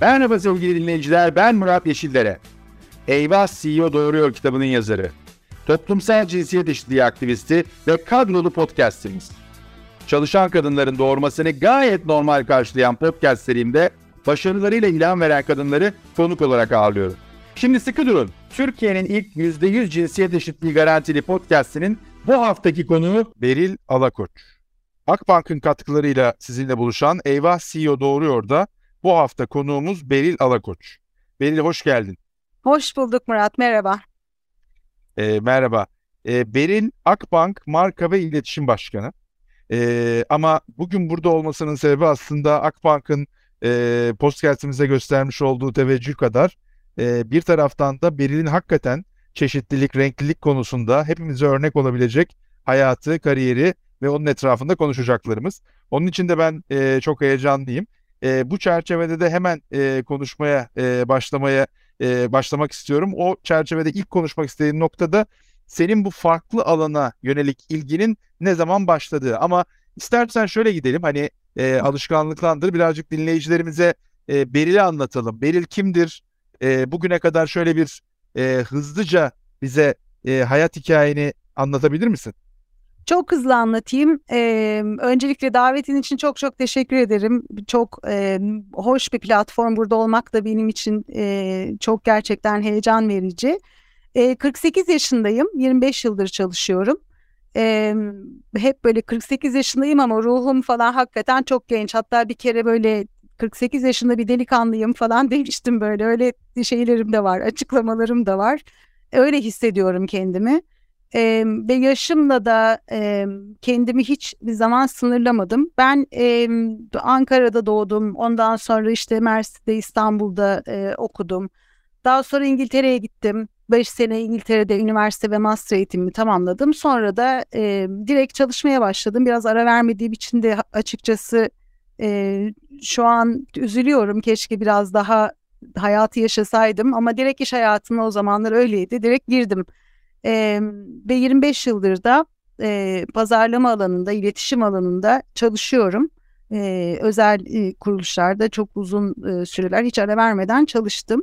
Merhaba sevgili dinleyiciler, ben Murat Yeşillere. Eyvah CEO Doğuruyor kitabının yazarı. Toplumsal cinsiyet eşitliği aktivisti ve kadrolu podcastimiz. Çalışan kadınların doğurmasını gayet normal karşılayan podcast serimde başarılarıyla ilan veren kadınları konuk olarak ağırlıyorum. Şimdi sıkı durun. Türkiye'nin ilk %100 cinsiyet eşitliği garantili podcastinin bu haftaki konuğu Beril Alakoç. Akbank'ın katkılarıyla sizinle buluşan Eyvah CEO Doğuruyor da bu hafta konuğumuz Beril Alakoç. Beril hoş geldin. Hoş bulduk Murat, merhaba. E, merhaba. E, Beril Akbank Marka ve İletişim Başkanı. E, ama bugün burada olmasının sebebi aslında Akbank'ın e, podcastimize göstermiş olduğu teveccüh kadar e, bir taraftan da Beril'in hakikaten çeşitlilik, renklilik konusunda hepimize örnek olabilecek hayatı, kariyeri ve onun etrafında konuşacaklarımız. Onun için de ben e, çok heyecanlıyım. E, bu çerçevede de hemen e, konuşmaya e, başlamaya e, başlamak istiyorum. O çerçevede ilk konuşmak istediğim noktada senin bu farklı alana yönelik ilginin ne zaman başladığı. Ama istersen şöyle gidelim hani e, alışkanlıklandır birazcık dinleyicilerimize e, Beril'i anlatalım. Beril kimdir? E, bugüne kadar şöyle bir e, hızlıca bize e, hayat hikayeni anlatabilir misin? Çok hızlı anlatayım. Ee, öncelikle davetin için çok çok teşekkür ederim. Çok e, hoş bir platform burada olmak da benim için e, çok gerçekten heyecan verici. E, 48 yaşındayım, 25 yıldır çalışıyorum. E, hep böyle 48 yaşındayım ama ruhum falan hakikaten çok genç. Hatta bir kere böyle 48 yaşında bir delikanlıyım falan demiştim böyle. Öyle şeylerim de var, açıklamalarım da var. Öyle hissediyorum kendimi. E, ve yaşımla da e, kendimi hiç bir zaman sınırlamadım. Ben e, Ankara'da doğdum. Ondan sonra işte Mersin'de, İstanbul'da e, okudum. Daha sonra İngiltere'ye gittim. 5 sene İngiltere'de üniversite ve master eğitimimi tamamladım. Sonra da e, direkt çalışmaya başladım. Biraz ara vermediğim için de açıkçası e, şu an üzülüyorum. Keşke biraz daha hayatı yaşasaydım ama direkt iş hayatına o zamanlar öyleydi. Direkt girdim e, ve 25 yıldır da e, pazarlama alanında, iletişim alanında çalışıyorum. E, özel e, kuruluşlarda çok uzun e, süreler hiç ara vermeden çalıştım.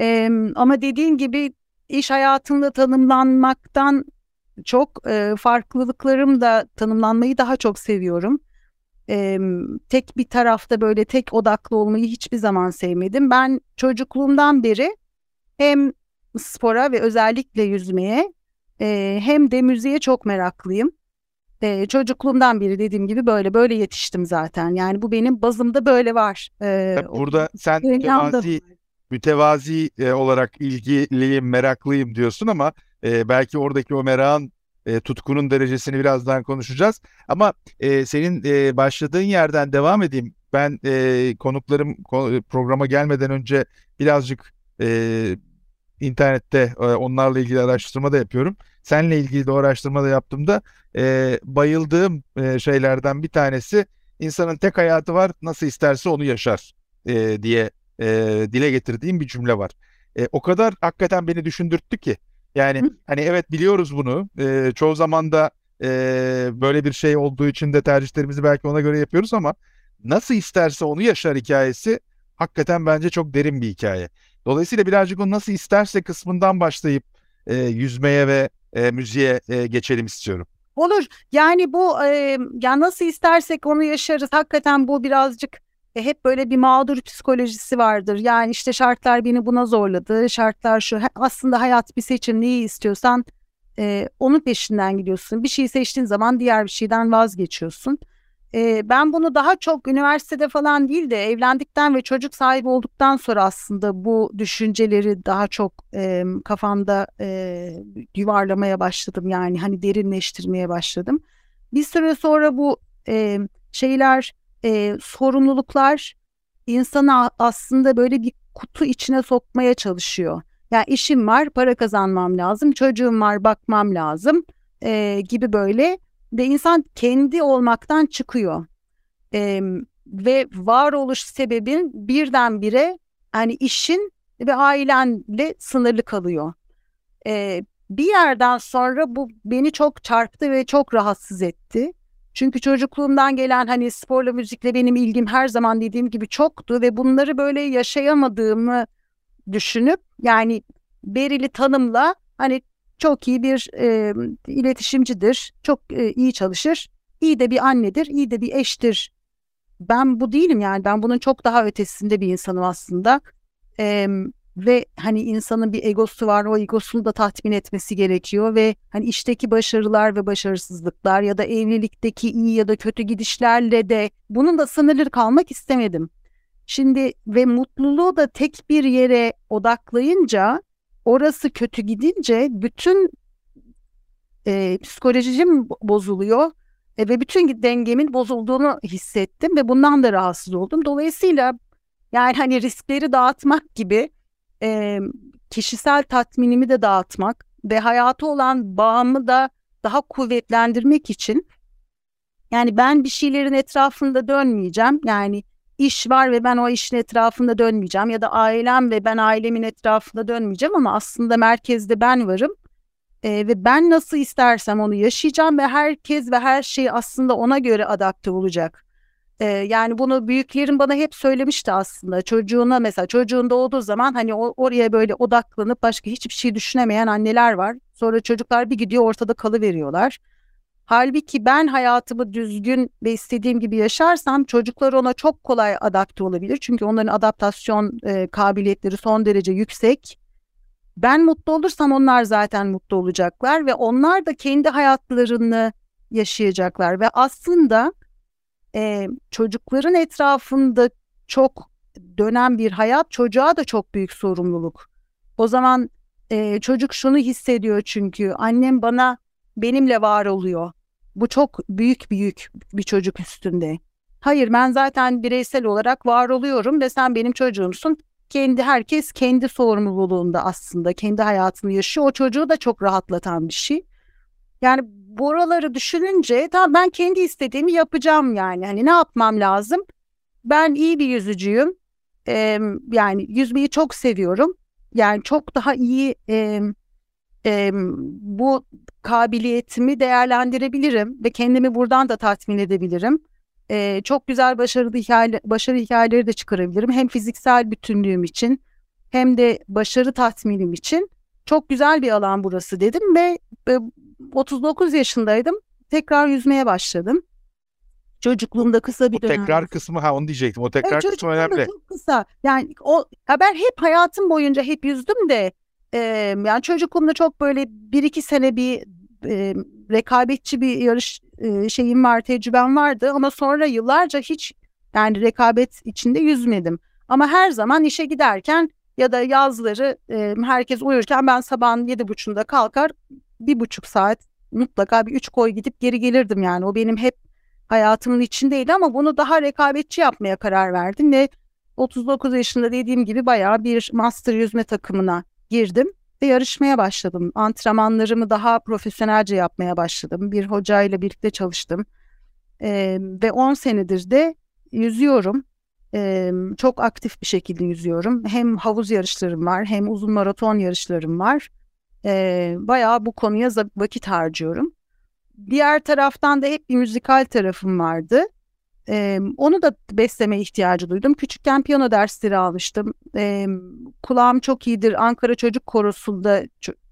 E, ama dediğin gibi iş hayatında tanımlanmaktan çok e, farklılıklarım da tanımlanmayı daha çok seviyorum. E, tek bir tarafta böyle tek odaklı olmayı hiçbir zaman sevmedim. Ben çocukluğumdan beri hem spora ve özellikle yüzmeye e, hem de müziğe çok meraklıyım. E, çocukluğumdan beri dediğim gibi böyle böyle yetiştim zaten. Yani bu benim bazımda böyle var. E, Burada sen mütevazi, mütevazi e, olarak ilgiliyim, meraklıyım diyorsun ama e, belki oradaki o merakın e, tutkunun derecesini birazdan konuşacağız. Ama e, senin e, başladığın yerden devam edeyim. Ben e, konuklarım programa gelmeden önce birazcık e, internette e, onlarla ilgili araştırma da yapıyorum. Seninle ilgili de o araştırma da yaptığımda e, bayıldığım e, şeylerden bir tanesi insanın tek hayatı var nasıl isterse onu yaşar e, diye e, dile getirdiğim bir cümle var. E, o kadar hakikaten beni düşündürttü ki. Yani Hı. hani evet biliyoruz bunu. E, çoğu zaman da e, böyle bir şey olduğu için de tercihlerimizi belki ona göre yapıyoruz ama nasıl isterse onu yaşar hikayesi hakikaten bence çok derin bir hikaye. Dolayısıyla birazcık o nasıl isterse kısmından başlayıp e, yüzmeye ve e, müziğe e, geçelim istiyorum. Olur. Yani bu e, ya nasıl istersek onu yaşarız. Hakikaten bu birazcık e, hep böyle bir mağdur psikolojisi vardır. Yani işte şartlar beni buna zorladı. Şartlar şu. Aslında hayat bir seçim. Neyi istiyorsan e, onun peşinden gidiyorsun. Bir şeyi seçtiğin zaman diğer bir şeyden vazgeçiyorsun. E, ben bunu daha çok üniversitede falan değil de evlendikten ve çocuk sahibi olduktan sonra aslında bu düşünceleri daha çok e, kafamda e, yuvarlamaya başladım. Yani hani derinleştirmeye başladım. Bir süre sonra bu e, şeyler, e, sorumluluklar insanı aslında böyle bir kutu içine sokmaya çalışıyor. Yani işim var, para kazanmam lazım, çocuğum var, bakmam lazım e, gibi böyle ve insan kendi olmaktan çıkıyor. E, ve varoluş sebebin birdenbire hani işin ve ailenle sınırlı kalıyor. E, bir yerden sonra bu beni çok çarptı ve çok rahatsız etti. Çünkü çocukluğumdan gelen hani sporla müzikle benim ilgim her zaman dediğim gibi çoktu ve bunları böyle yaşayamadığımı düşünüp yani Beril'i tanımla hani çok iyi bir e, iletişimcidir, çok e, iyi çalışır, iyi de bir annedir, iyi de bir eştir. Ben bu değilim yani ben bunun çok daha ötesinde bir insanım aslında. E, ve hani insanın bir egosu var o egosunu da tatmin etmesi gerekiyor ve hani işteki başarılar ve başarısızlıklar ya da evlilikteki iyi ya da kötü gidişlerle de bunun da sınırlı kalmak istemedim. Şimdi ve mutluluğu da tek bir yere odaklayınca orası kötü gidince bütün e, psikolojim bozuluyor e, ve bütün dengemin bozulduğunu hissettim ve bundan da rahatsız oldum. Dolayısıyla yani hani riskleri dağıtmak gibi e, kişisel tatminimi de dağıtmak ve hayatı olan bağımı da daha kuvvetlendirmek için yani ben bir şeylerin etrafında dönmeyeceğim. Yani iş var ve ben o işin etrafında dönmeyeceğim ya da ailem ve ben ailemin etrafında dönmeyeceğim ama aslında merkezde ben varım. Ee, ve ben nasıl istersem onu yaşayacağım ve herkes ve her şey aslında ona göre adapte olacak. Ee, yani bunu büyüklerim bana hep söylemişti aslında. Çocuğuna mesela çocuğun doğduğu zaman hani o, oraya böyle odaklanıp başka hiçbir şey düşünemeyen anneler var. Sonra çocuklar bir gidiyor ortada kalıveriyorlar. Halbuki ben hayatımı düzgün ve istediğim gibi yaşarsam çocuklar ona çok kolay adapte olabilir. Çünkü onların adaptasyon e, kabiliyetleri son derece yüksek. Ben mutlu olursam onlar zaten mutlu olacaklar ve onlar da kendi hayatlarını yaşayacaklar ve aslında e, çocukların etrafında çok dönen bir hayat çocuğa da çok büyük sorumluluk. O zaman e, çocuk şunu hissediyor çünkü annem bana benimle var oluyor. Bu çok büyük büyük bir çocuk üstünde. Hayır ben zaten bireysel olarak var oluyorum ve sen benim çocuğumsun. Kendi herkes kendi sorumluluğunda aslında kendi hayatını yaşıyor. O çocuğu da çok rahatlatan bir şey. Yani buraları düşününce tamam ben kendi istediğimi yapacağım yani. Hani ne yapmam lazım? Ben iyi bir yüzücüyüm. Ee, yani yüzmeyi çok seviyorum. Yani çok daha iyi e, e, bu kabiliyetimi değerlendirebilirim ve kendimi buradan da tatmin edebilirim. E, çok güzel başarılı hikaye, başarı hikayeleri de çıkarabilirim. Hem fiziksel bütünlüğüm için hem de başarı tatminim için çok güzel bir alan burası dedim ve e, 39 yaşındaydım. Tekrar yüzmeye başladım. Çocukluğumda kısa bir o dönem. tekrar kısmı ha onu diyecektim. O tekrar evet, kısmı önemli. Çok kısa. Yani o ya ben hep hayatım boyunca hep yüzdüm de e, yani çocukluğumda çok böyle bir iki sene bir e, rekabetçi bir yarış e, şeyim var, tecrübem vardı ama sonra yıllarca hiç yani rekabet içinde yüzmedim. Ama her zaman işe giderken ya da yazları e, herkes uyurken ben sabahın yedi buçuğunda kalkar bir buçuk saat mutlaka bir üç koy gidip geri gelirdim yani. O benim hep hayatımın içindeydi ama bunu daha rekabetçi yapmaya karar verdim ve 39 yaşında dediğim gibi bayağı bir master yüzme takımına girdim ve yarışmaya başladım. Antrenmanlarımı daha profesyonelce yapmaya başladım. Bir hocayla birlikte çalıştım. Ee, ve 10 senedir de yüzüyorum. Ee, çok aktif bir şekilde yüzüyorum. Hem havuz yarışlarım var hem uzun maraton yarışlarım var. Ee, bayağı bu konuya vakit harcıyorum. Diğer taraftan da hep bir müzikal tarafım vardı. Ee, onu da besleme ihtiyacı duydum. Küçükken piyano dersleri almıştım. Ee, kulağım çok iyidir. Ankara Çocuk Korosu'nda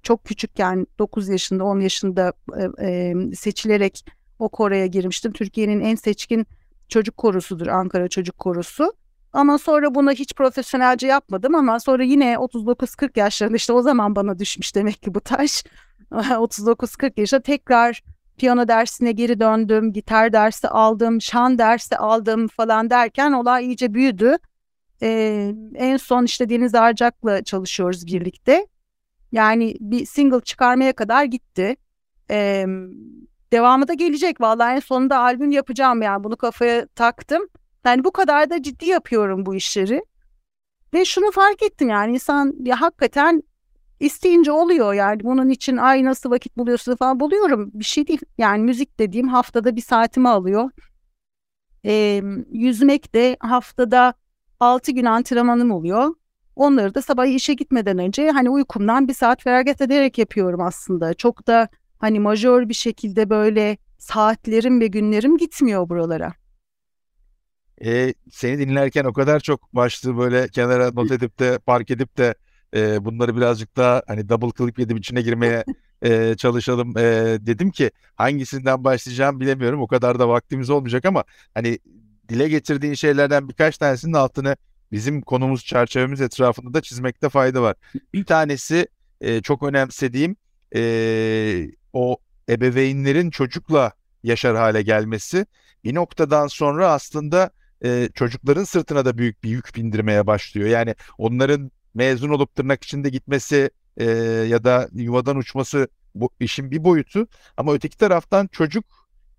çok, küçükken 9 yaşında 10 yaşında e, e, seçilerek o koroya girmiştim. Türkiye'nin en seçkin çocuk korosudur Ankara Çocuk Korosu. Ama sonra bunu hiç profesyonelce yapmadım ama sonra yine 39-40 yaşlarında işte o zaman bana düşmüş demek ki bu taş. 39-40 yaşında tekrar piyano dersine geri döndüm, gitar dersi aldım, şan dersi aldım falan derken olay iyice büyüdü. Ee, en son işte Deniz Arcak'la çalışıyoruz birlikte. Yani bir single çıkarmaya kadar gitti. Ee, devamı da gelecek. Vallahi en sonunda albüm yapacağım yani bunu kafaya taktım. Yani bu kadar da ciddi yapıyorum bu işleri. Ve şunu fark ettim yani insan ya hakikaten isteyince oluyor yani. Bunun için ay nasıl vakit buluyorsun falan. Buluyorum. Bir şey değil. Yani müzik dediğim haftada bir saatimi alıyor. E, yüzmek de haftada 6 gün antrenmanım oluyor. Onları da sabah işe gitmeden önce hani uykumdan bir saat feragat ederek yapıyorum aslında. Çok da hani majör bir şekilde böyle saatlerim ve günlerim gitmiyor buralara. E, seni dinlerken o kadar çok başlığı böyle kenara not edip de park edip de e, bunları birazcık daha hani double click yedim içine girmeye e, çalışalım e, dedim ki hangisinden başlayacağım bilemiyorum. O kadar da vaktimiz olmayacak ama hani dile getirdiğin şeylerden birkaç tanesinin altını bizim konumuz çerçevemiz etrafında da çizmekte fayda var. Bir tanesi e, çok önemsediğim e, o ebeveynlerin çocukla yaşar hale gelmesi bir noktadan sonra aslında e, çocukların sırtına da büyük bir yük bindirmeye başlıyor. Yani onların mezun olup tırnak içinde gitmesi e, ya da yuvadan uçması bu işin bir boyutu ama öteki taraftan çocuk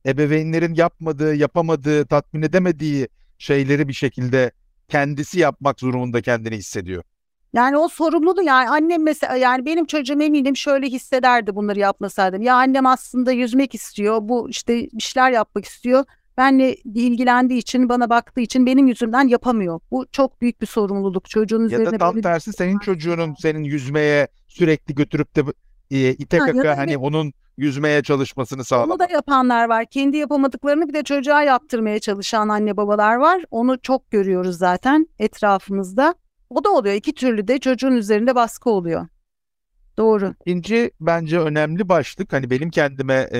ebeveynlerin yapmadığı, yapamadığı, tatmin edemediği şeyleri bir şekilde kendisi yapmak zorunda kendini hissediyor. Yani o sorumluluğu yani annem mesela yani benim çocuğum eminim şöyle hissederdi bunları yapmasaydım. Ya annem aslında yüzmek istiyor. Bu işte işler yapmak istiyor. Benle ilgilendiği için, bana baktığı için benim yüzümden yapamıyor. Bu çok büyük bir sorumluluk çocuğun üzerine. Ya da tam tersi senin çocuğunun senin yüzmeye sürekli götürüp de e, ite ha, kaka hani onun yüzmeye çalışmasını sağlamak. Onu da yapanlar var. Kendi yapamadıklarını bir de çocuğa yaptırmaya çalışan anne babalar var. Onu çok görüyoruz zaten etrafımızda. O da oluyor. İki türlü de çocuğun üzerinde baskı oluyor. Doğru. İkinci bence önemli başlık hani benim kendime e,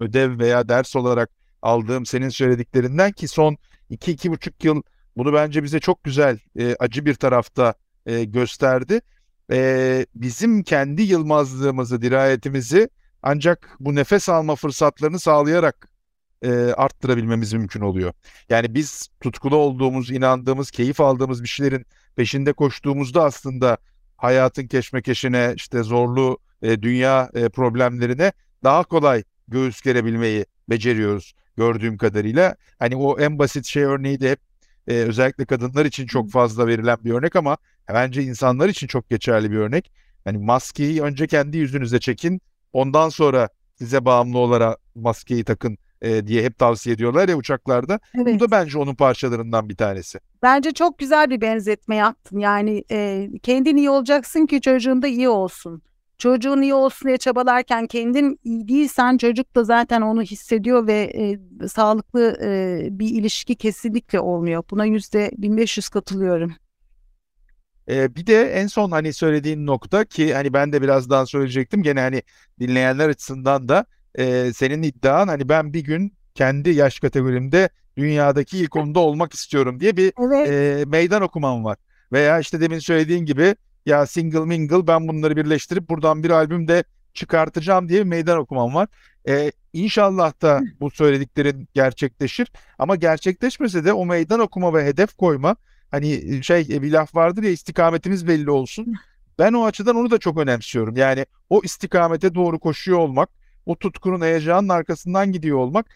ödev veya ders olarak aldığım senin söylediklerinden ki son iki iki buçuk yıl bunu bence bize çok güzel e, acı bir tarafta e, gösterdi. E, bizim kendi yılmazlığımızı, dirayetimizi ancak bu nefes alma fırsatlarını sağlayarak e, arttırabilmemiz mümkün oluyor. Yani biz tutkulu olduğumuz, inandığımız, keyif aldığımız bir şeylerin peşinde koştuğumuzda aslında hayatın keşmekeşine, işte zorlu e, dünya e, problemlerine daha kolay göğüs gerebilmeyi beceriyoruz gördüğüm kadarıyla. Hani o en basit şey örneği de hep e, özellikle kadınlar için çok fazla verilen bir örnek ama bence insanlar için çok geçerli bir örnek. Yani maskeyi önce kendi yüzünüze çekin, ondan sonra size bağımlı olarak maskeyi takın e, diye hep tavsiye ediyorlar ya uçaklarda. Evet. Bu da bence onun parçalarından bir tanesi. Bence çok güzel bir benzetme yaptın. Yani e, kendin iyi olacaksın ki çocuğun da iyi olsun. Çocuğun iyi olsun diye çabalarken kendin iyi değilsen çocuk da zaten onu hissediyor ve e, sağlıklı e, bir ilişki kesinlikle olmuyor. Buna yüzde 1500 katılıyorum. Ee, bir de en son hani söylediğin nokta ki hani ben de birazdan söyleyecektim gene hani dinleyenler açısından da e, senin iddian hani ben bir gün kendi yaş kategorimde dünyadaki ilk onda olmak istiyorum diye bir evet. e, meydan okumam var. Veya işte demin söylediğin gibi ya single mingle ben bunları birleştirip buradan bir albüm de çıkartacağım diye bir meydan okumam var. Ee, inşallah da bu söylediklerin gerçekleşir. Ama gerçekleşmese de o meydan okuma ve hedef koyma hani şey bir laf vardır ya istikametimiz belli olsun. Ben o açıdan onu da çok önemsiyorum. Yani o istikamete doğru koşuyor olmak, o tutkunun heyecanın arkasından gidiyor olmak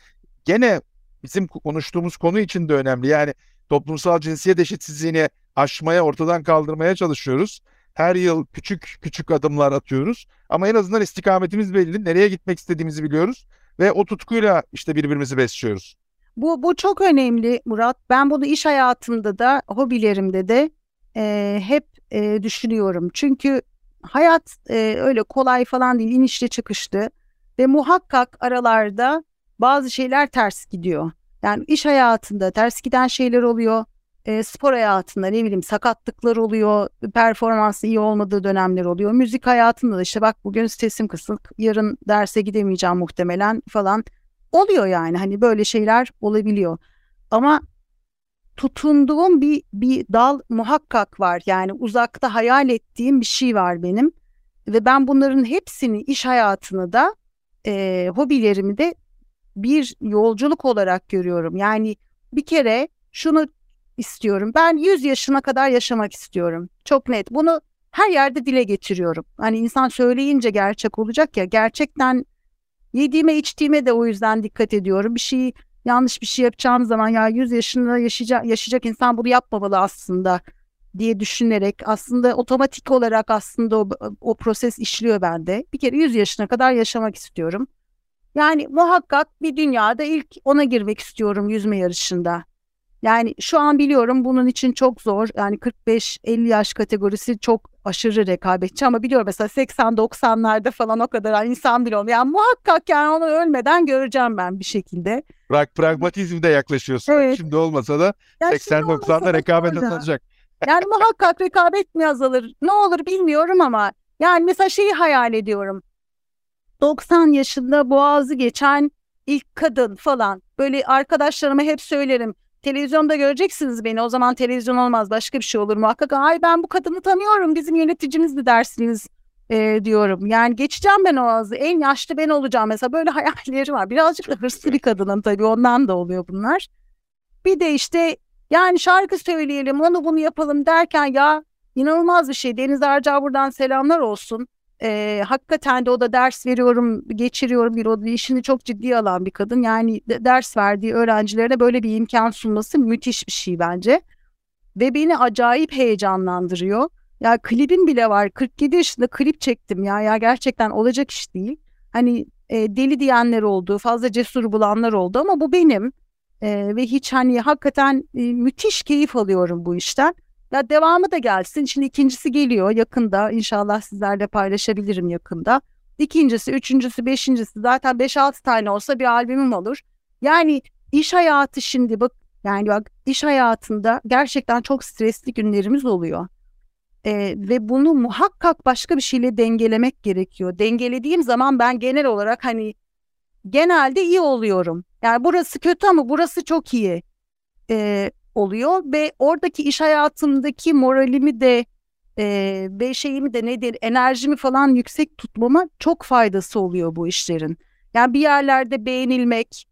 gene bizim konuştuğumuz konu için de önemli. Yani toplumsal cinsiyet eşitsizliğini aşmaya, ortadan kaldırmaya çalışıyoruz. Her yıl küçük küçük adımlar atıyoruz. Ama en azından istikametimiz belli. Nereye gitmek istediğimizi biliyoruz. Ve o tutkuyla işte birbirimizi besliyoruz. Bu, bu çok önemli Murat. Ben bunu iş hayatımda da, hobilerimde de e, hep e, düşünüyorum. Çünkü hayat e, öyle kolay falan değil, inişli çıkışlı. Ve muhakkak aralarda bazı şeyler ters gidiyor. Yani iş hayatında ters giden şeyler oluyor e, spor hayatında ne bileyim sakatlıklar oluyor, performansı iyi olmadığı dönemler oluyor. Müzik hayatında da işte bak bugün sesim kısık, yarın derse gidemeyeceğim muhtemelen falan oluyor yani. Hani böyle şeyler olabiliyor. Ama tutunduğum bir bir dal muhakkak var. Yani uzakta hayal ettiğim bir şey var benim. Ve ben bunların hepsini iş hayatını da e, hobilerimi de bir yolculuk olarak görüyorum. Yani bir kere şunu istiyorum. Ben 100 yaşına kadar yaşamak istiyorum. Çok net. Bunu her yerde dile getiriyorum. Hani insan söyleyince gerçek olacak ya. Gerçekten yediğime içtiğime de o yüzden dikkat ediyorum. Bir şey yanlış bir şey yapacağım zaman ya 100 yaşında yaşayacak, yaşayacak insan bunu yapmamalı aslında diye düşünerek aslında otomatik olarak aslında o, o proses işliyor bende. Bir kere 100 yaşına kadar yaşamak istiyorum. Yani muhakkak bir dünyada ilk ona girmek istiyorum yüzme yarışında. Yani şu an biliyorum bunun için çok zor. Yani 45-50 yaş kategorisi çok aşırı rekabetçi ama biliyorum mesela 80-90'larda falan o kadar insan bile olmuyor. Yani muhakkak yani onu ölmeden göreceğim ben bir şekilde. Bırak pragmatizmde yaklaşıyorsun. Evet. Şimdi olmasa da yani 80-90'da rekabet azalacak. Yani muhakkak rekabet mi azalır? Ne olur bilmiyorum ama yani mesela şeyi hayal ediyorum. 90 yaşında boğazı geçen ilk kadın falan. Böyle arkadaşlarıma hep söylerim. Televizyonda göreceksiniz beni. O zaman televizyon olmaz. Başka bir şey olur muhakkak. Ay ben bu kadını tanıyorum. Bizim yöneticimiz dersiniz e, diyorum. Yani geçeceğim ben o ağzı. En yaşlı ben olacağım mesela. Böyle hayalleri var. Birazcık da hırslı bir kadınım tabii. Ondan da oluyor bunlar. Bir de işte yani şarkı söyleyelim, onu bunu yapalım derken ya inanılmaz bir şey. Deniz Arca buradan selamlar olsun. E, hakikaten de o da ders veriyorum, geçiriyorum bir o işini çok ciddi alan bir kadın. Yani de, ders verdiği öğrencilerine böyle bir imkan sunması müthiş bir şey bence. Ve beni acayip heyecanlandırıyor. Ya klibim bile var. 47 yaşında klip çektim ya. Ya gerçekten olacak iş değil. Hani e, deli diyenler oldu, fazla cesur bulanlar oldu ama bu benim. E, ve hiç hani hakikaten e, müthiş keyif alıyorum bu işten. Ya devamı da gelsin. Şimdi ikincisi geliyor yakında. İnşallah sizlerle paylaşabilirim yakında. İkincisi, üçüncüsü, beşincisi zaten 5-6 tane olsa bir albümüm olur. Yani iş hayatı şimdi bak yani bak iş hayatında gerçekten çok stresli günlerimiz oluyor. Ee, ve bunu muhakkak başka bir şeyle dengelemek gerekiyor. Dengelediğim zaman ben genel olarak hani genelde iyi oluyorum. Yani burası kötü ama burası çok iyi. Ee, oluyor ve oradaki iş hayatımdaki moralimi de e, ve şeyimi de nedir enerjimi falan yüksek tutmama çok faydası oluyor bu işlerin. Yani bir yerlerde beğenilmek,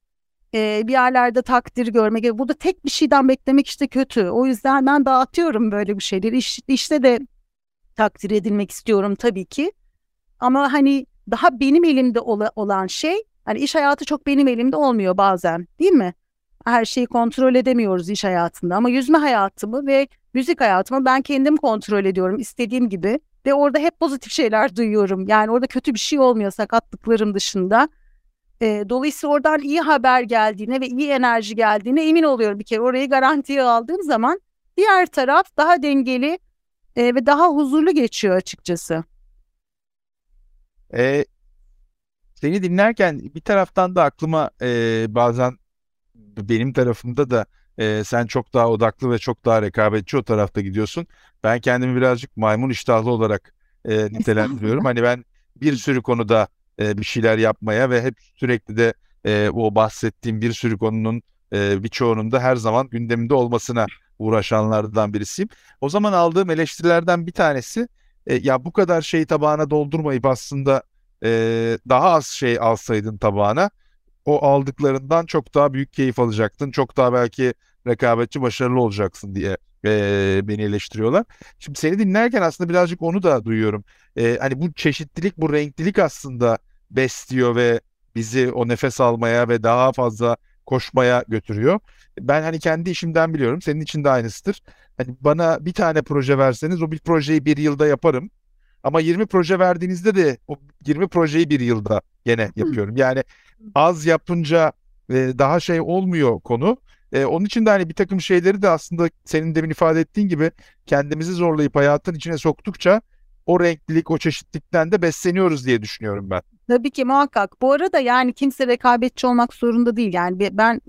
e, bir yerlerde takdir görmek. Bu da tek bir şeyden beklemek işte kötü. O yüzden ben dağıtıyorum böyle bir şeyleri. İş, işte de takdir edilmek istiyorum tabii ki. Ama hani daha benim elimde olan şey, hani iş hayatı çok benim elimde olmuyor bazen, değil mi? Her şeyi kontrol edemiyoruz iş hayatında ama yüzme hayatımı ve müzik hayatımı ben kendim kontrol ediyorum istediğim gibi ve orada hep pozitif şeyler duyuyorum. Yani orada kötü bir şey olmuyor sakatlıklarım dışında. E, dolayısıyla oradan iyi haber geldiğine ve iyi enerji geldiğine emin oluyorum bir kere. Orayı garantiye aldığım zaman diğer taraf daha dengeli e, ve daha huzurlu geçiyor açıkçası. E, seni dinlerken bir taraftan da aklıma e, bazen benim tarafımda da e, sen çok daha odaklı ve çok daha rekabetçi o tarafta gidiyorsun. Ben kendimi birazcık maymun iştahlı olarak e, nitelendiriyorum. hani ben bir sürü konuda e, bir şeyler yapmaya ve hep sürekli de e, o bahsettiğim bir sürü konunun e, birçoğunun da her zaman gündeminde olmasına uğraşanlardan birisiyim. O zaman aldığım eleştirilerden bir tanesi e, ya bu kadar şeyi tabağına doldurmayıp aslında e, daha az şey alsaydın tabağına o aldıklarından çok daha büyük keyif alacaktın. Çok daha belki rekabetçi başarılı olacaksın diye e, beni eleştiriyorlar. Şimdi seni dinlerken aslında birazcık onu da duyuyorum. E, hani bu çeşitlilik, bu renklilik aslında besliyor ve bizi o nefes almaya ve daha fazla koşmaya götürüyor. Ben hani kendi işimden biliyorum. Senin için de aynısıdır. Hani bana bir tane proje verseniz o bir projeyi bir yılda yaparım. Ama 20 proje verdiğinizde de o 20 projeyi bir yılda gene yapıyorum. Yani az yapınca e, daha şey olmuyor konu. E, onun için de hani bir takım şeyleri de aslında senin demin ifade ettiğin gibi kendimizi zorlayıp hayatın içine soktukça o renklilik, o çeşitlilikten de besleniyoruz diye düşünüyorum ben. Tabii ki muhakkak. Bu arada yani kimse rekabetçi olmak zorunda değil. Yani ben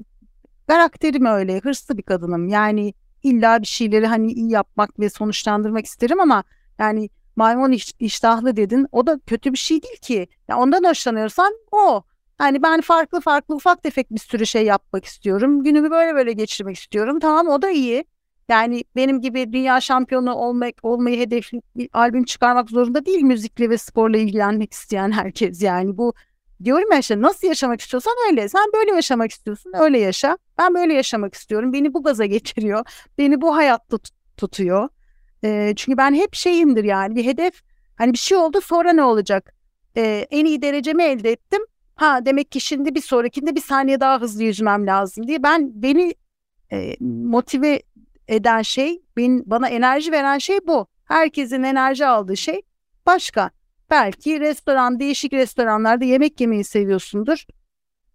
karakterim öyle, hırslı bir kadınım. Yani illa bir şeyleri hani iyi yapmak ve sonuçlandırmak isterim ama yani maymun iş, iştahlı dedin. O da kötü bir şey değil ki. Ya ondan hoşlanıyorsan o. Yani ben farklı farklı ufak tefek bir sürü şey yapmak istiyorum. Günümü böyle böyle geçirmek istiyorum. Tamam o da iyi. Yani benim gibi dünya şampiyonu olmak olmayı hedefli bir albüm çıkarmak zorunda değil müzikle ve sporla ilgilenmek isteyen herkes. Yani bu diyorum ya işte nasıl yaşamak istiyorsan öyle. Sen böyle yaşamak istiyorsun öyle yaşa. Ben böyle yaşamak istiyorum. Beni bu gaza getiriyor. Beni bu hayatta tutuyor. E, çünkü ben hep şeyimdir yani bir hedef. Hani bir şey oldu sonra ne olacak? E, en iyi derecemi elde ettim. Ha demek ki şimdi bir sonrakinde bir saniye daha hızlı yüzmem lazım diye. Ben beni e, motive eden şey, ben, bana enerji veren şey bu. Herkesin enerji aldığı şey başka. Belki restoran, değişik restoranlarda yemek yemeyi seviyorsundur.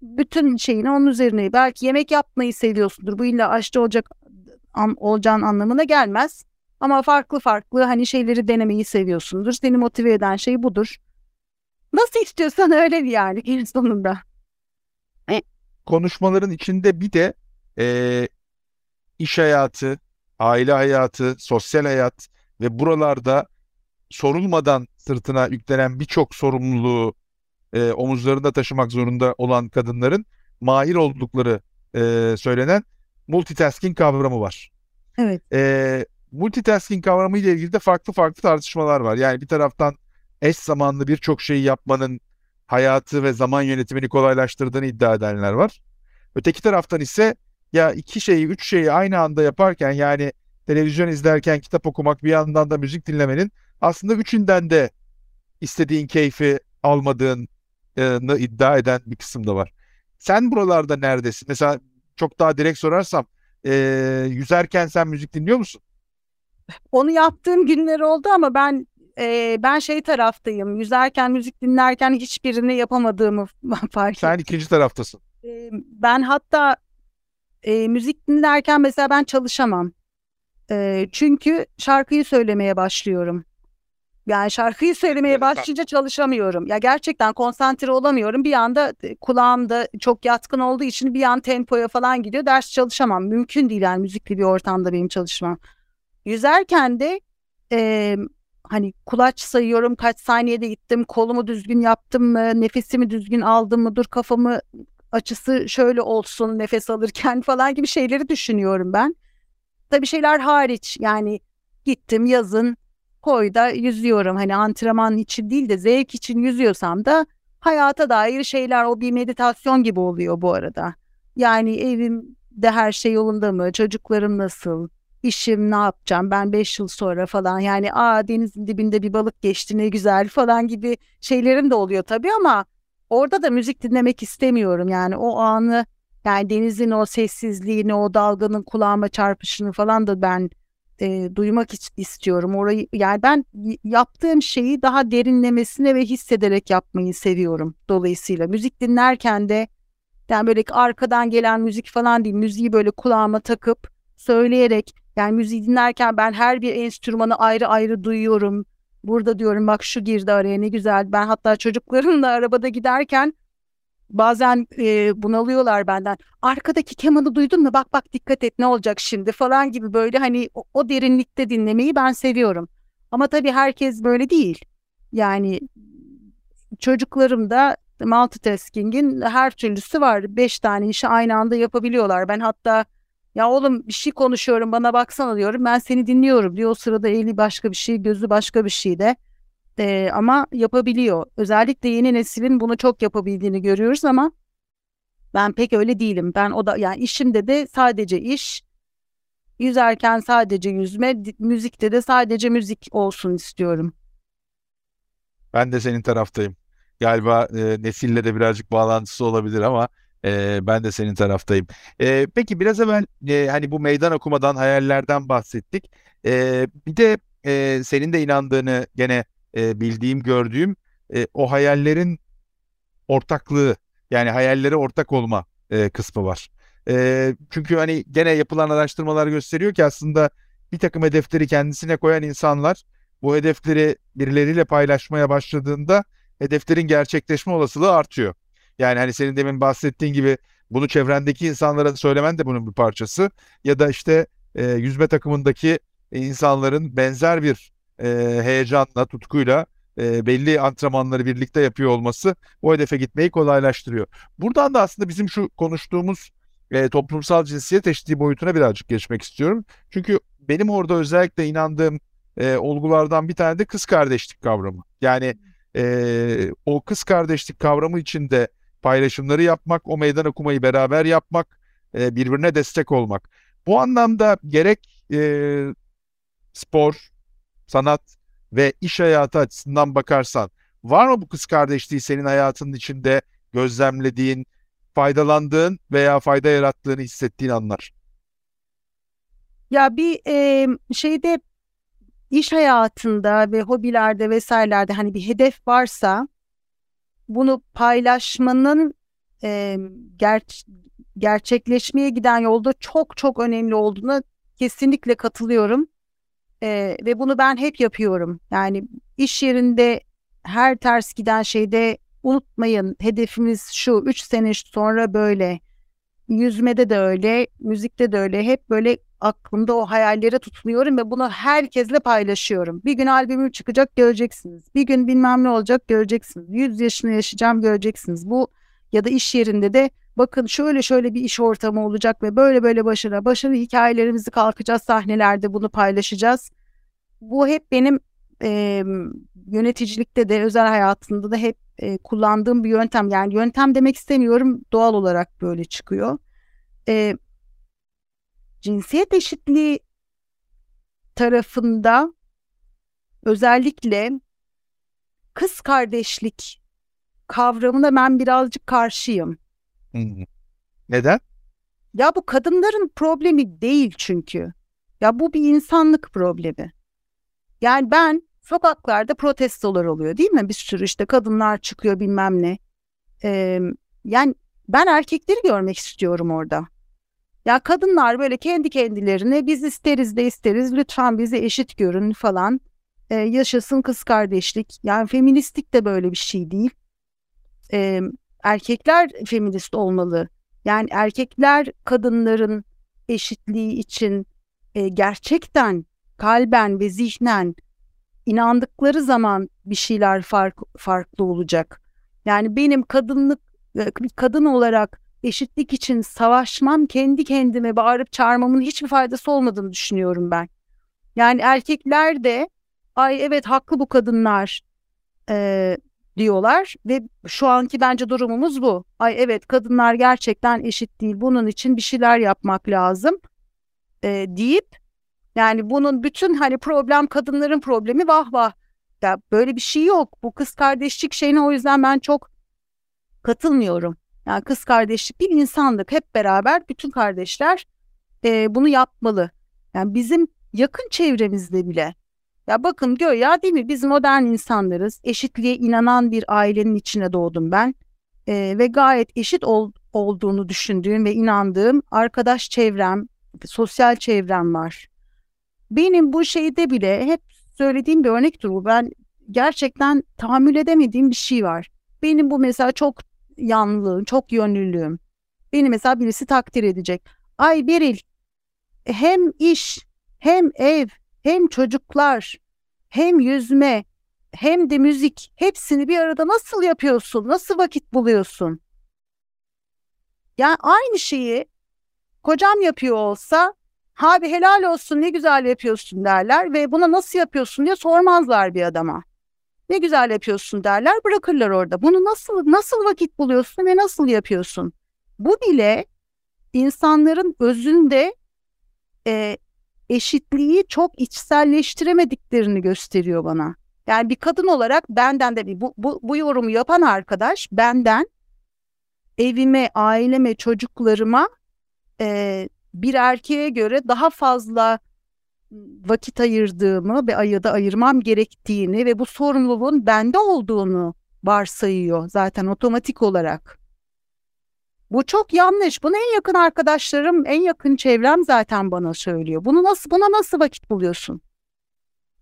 bütün şeyini onun üzerine belki yemek yapmayı seviyorsundur. Bu illa aşçı olacak an, olacağın anlamına gelmez. Ama farklı farklı hani şeyleri denemeyi seviyorsundur. Seni motive eden şey budur. Nasıl istiyorsan öyle yani gün sonunda. Konuşmaların içinde bir de e, iş hayatı, aile hayatı, sosyal hayat ve buralarda sorulmadan sırtına yüklenen birçok sorumluluğu e, omuzlarında taşımak zorunda olan kadınların mahir oldukları e, söylenen multitasking kavramı var. Evet. E, multitasking kavramı ile ilgili de farklı farklı tartışmalar var. Yani bir taraftan eş zamanlı birçok şeyi yapmanın hayatı ve zaman yönetimini kolaylaştırdığını iddia edenler var. Öteki taraftan ise ya iki şeyi, üç şeyi aynı anda yaparken yani televizyon izlerken kitap okumak bir yandan da müzik dinlemenin aslında üçünden de istediğin keyfi almadığını iddia eden bir kısım da var. Sen buralarda neredesin? Mesela çok daha direkt sorarsam e, yüzerken sen müzik dinliyor musun? Onu yaptığım günler oldu ama ben e, ben şey taraftayım. Yüzerken, müzik dinlerken hiçbirini yapamadığımı fark ettim. Sen ikinci taraftasın. E, ben hatta e, müzik dinlerken mesela ben çalışamam. E, çünkü şarkıyı söylemeye başlıyorum. Yani şarkıyı söylemeye evet, başlayınca çalışamıyorum. Ya gerçekten konsantre olamıyorum. Bir anda kulağımda çok yatkın olduğu için bir an tempoya falan gidiyor. Ders çalışamam. Mümkün değil yani müzikli bir ortamda benim çalışmam. Yüzerken de e, hani kulaç sayıyorum kaç saniyede gittim kolumu düzgün yaptım mı nefesimi düzgün aldım mı dur kafamı açısı şöyle olsun nefes alırken falan gibi şeyleri düşünüyorum ben. Tabii şeyler hariç yani gittim yazın koyda yüzüyorum hani antrenman için değil de zevk için yüzüyorsam da hayata dair şeyler o bir meditasyon gibi oluyor bu arada. Yani evimde her şey yolunda mı çocuklarım nasıl işim ne yapacağım ben 5 yıl sonra falan yani aa denizin dibinde bir balık geçti ne güzel falan gibi şeylerim de oluyor tabii ama orada da müzik dinlemek istemiyorum. Yani o anı yani denizin o sessizliğini o dalganın kulağıma çarpışını falan da ben e, duymak istiyorum. Orayı yani ben yaptığım şeyi daha derinlemesine ve hissederek yapmayı seviyorum dolayısıyla. Müzik dinlerken de yani böyle arkadan gelen müzik falan değil müziği böyle kulağıma takıp söyleyerek yani müziği dinlerken ben her bir enstrümanı ayrı ayrı duyuyorum. Burada diyorum bak şu girdi araya ne güzel. Ben hatta çocuklarımla arabada giderken bazen e, bunalıyorlar benden. Arkadaki kemanı duydun mu? Bak bak dikkat et ne olacak şimdi falan gibi böyle hani o, o derinlikte dinlemeyi ben seviyorum. Ama tabii herkes böyle değil. Yani çocuklarım da multitasking'in her türlüsü var. Beş tane işi aynı anda yapabiliyorlar. Ben hatta ya oğlum bir şey konuşuyorum bana baksana diyorum. Ben seni dinliyorum diyor. O sırada eli başka bir şey, gözü başka bir şeyde. Ee, ama yapabiliyor. Özellikle yeni neslin bunu çok yapabildiğini görüyoruz ama ben pek öyle değilim. Ben o da yani işimde de sadece iş, yüzerken sadece yüzme, müzikte de sadece müzik olsun istiyorum. Ben de senin taraftayım. Galiba e, nesille de birazcık bağlantısı olabilir ama e, ben de senin taraftayım. E, peki biraz evvel e, hani bu meydan okumadan, hayallerden bahsettik. E, bir de e, senin de inandığını gene e, bildiğim, gördüğüm e, o hayallerin ortaklığı yani hayallere ortak olma e, kısmı var. E, çünkü hani gene yapılan araştırmalar gösteriyor ki aslında bir takım hedefleri kendisine koyan insanlar bu hedefleri birileriyle paylaşmaya başladığında hedeflerin gerçekleşme olasılığı artıyor. Yani hani senin demin bahsettiğin gibi bunu çevrendeki insanlara söylemen de bunun bir parçası. Ya da işte e, yüzme takımındaki insanların benzer bir e, heyecanla, tutkuyla e, belli antrenmanları birlikte yapıyor olması o hedefe gitmeyi kolaylaştırıyor. Buradan da aslında bizim şu konuştuğumuz e, toplumsal cinsiyet eşitliği boyutuna birazcık geçmek istiyorum. Çünkü benim orada özellikle inandığım e, olgulardan bir tane de kız kardeşlik kavramı. Yani e, o kız kardeşlik kavramı içinde paylaşımları yapmak, o meydan okumayı beraber yapmak, e, birbirine destek olmak. Bu anlamda gerek e, spor, sanat ve iş hayatı açısından bakarsan var mı bu kız kardeşliği senin hayatının içinde gözlemlediğin, faydalandığın veya fayda yarattığını hissettiğin anlar? Ya bir e, şeyde iş hayatında ve hobilerde vesairelerde hani bir hedef varsa bunu paylaşmanın e, ger gerçekleşmeye giden yolda çok çok önemli olduğuna kesinlikle katılıyorum. E, ve bunu ben hep yapıyorum. Yani iş yerinde her ters giden şeyde unutmayın hedefimiz şu 3 sene sonra böyle. Yüzmede de öyle, müzikte de öyle. Hep böyle aklımda o hayallere tutunuyorum ve bunu herkesle paylaşıyorum. Bir gün albümüm çıkacak göreceksiniz. Bir gün bilmem ne olacak göreceksiniz. 100 yaşını yaşayacağım göreceksiniz. Bu ya da iş yerinde de bakın şöyle şöyle bir iş ortamı olacak ve böyle böyle başarı, başarı hikayelerimizi kalkacağız sahnelerde bunu paylaşacağız. Bu hep benim e, yöneticilikte de özel hayatında da hep e, kullandığım bir yöntem. Yani yöntem demek istemiyorum doğal olarak böyle çıkıyor. E, cinsiyet eşitliği tarafında özellikle kız kardeşlik kavramına ben birazcık karşıyım. Neden? Ya bu kadınların problemi değil çünkü. Ya bu bir insanlık problemi. Yani ben sokaklarda protestolar oluyor değil mi? Bir sürü işte kadınlar çıkıyor bilmem ne. Ee, yani ben erkekleri görmek istiyorum orada. Ya kadınlar böyle kendi kendilerine biz isteriz de isteriz lütfen bizi eşit görün falan. Ee, yaşasın kız kardeşlik. Yani feministlik de böyle bir şey değil. Ee, erkekler feminist olmalı. Yani erkekler kadınların eşitliği için e, gerçekten kalben ve zihnen inandıkları zaman bir şeyler fark, farklı olacak. Yani benim kadınlık e, kadın olarak eşitlik için savaşmam kendi kendime bağırıp çağırmamın hiçbir faydası olmadığını düşünüyorum ben. Yani erkekler de ay evet haklı bu kadınlar e, diyorlar ve şu anki bence durumumuz bu. Ay evet kadınlar gerçekten eşit değil bunun için bir şeyler yapmak lazım e, deyip yani bunun bütün hani problem kadınların problemi vah vah. Ya böyle bir şey yok. Bu kız kardeşlik şeyine o yüzden ben çok katılmıyorum. Yani kız kardeşlik bir insanlık. Hep beraber bütün kardeşler e, bunu yapmalı. Yani bizim yakın çevremizde bile. Ya bakın gör ya değil mi biz modern insanlarız. Eşitliğe inanan bir ailenin içine doğdum ben. E, ve gayet eşit ol, olduğunu düşündüğüm ve inandığım arkadaş çevrem, sosyal çevrem var. Benim bu şeyde bile hep söylediğim bir örnektir bu. Ben gerçekten tahammül edemediğim bir şey var. Benim bu mesela çok yanlılığım, çok yönlülüğüm. Beni mesela birisi takdir edecek. Ay Beril hem iş, hem ev, hem çocuklar, hem yüzme, hem de müzik hepsini bir arada nasıl yapıyorsun? Nasıl vakit buluyorsun? Yani aynı şeyi kocam yapıyor olsa Abi helal olsun ne güzel yapıyorsun derler ve buna nasıl yapıyorsun diye sormazlar bir adama. Ne güzel yapıyorsun derler bırakırlar orada. Bunu nasıl nasıl vakit buluyorsun ve nasıl yapıyorsun? Bu bile insanların özünde e, eşitliği çok içselleştiremediklerini gösteriyor bana. Yani bir kadın olarak benden de bu, bu, bu yorumu yapan arkadaş benden evime, aileme, çocuklarıma e, bir erkeğe göre daha fazla vakit ayırdığımı ve ya da ayırmam gerektiğini ve bu sorumluluğun bende olduğunu varsayıyor zaten otomatik olarak. Bu çok yanlış. Bunu en yakın arkadaşlarım, en yakın çevrem zaten bana söylüyor. Bunu nasıl buna nasıl vakit buluyorsun?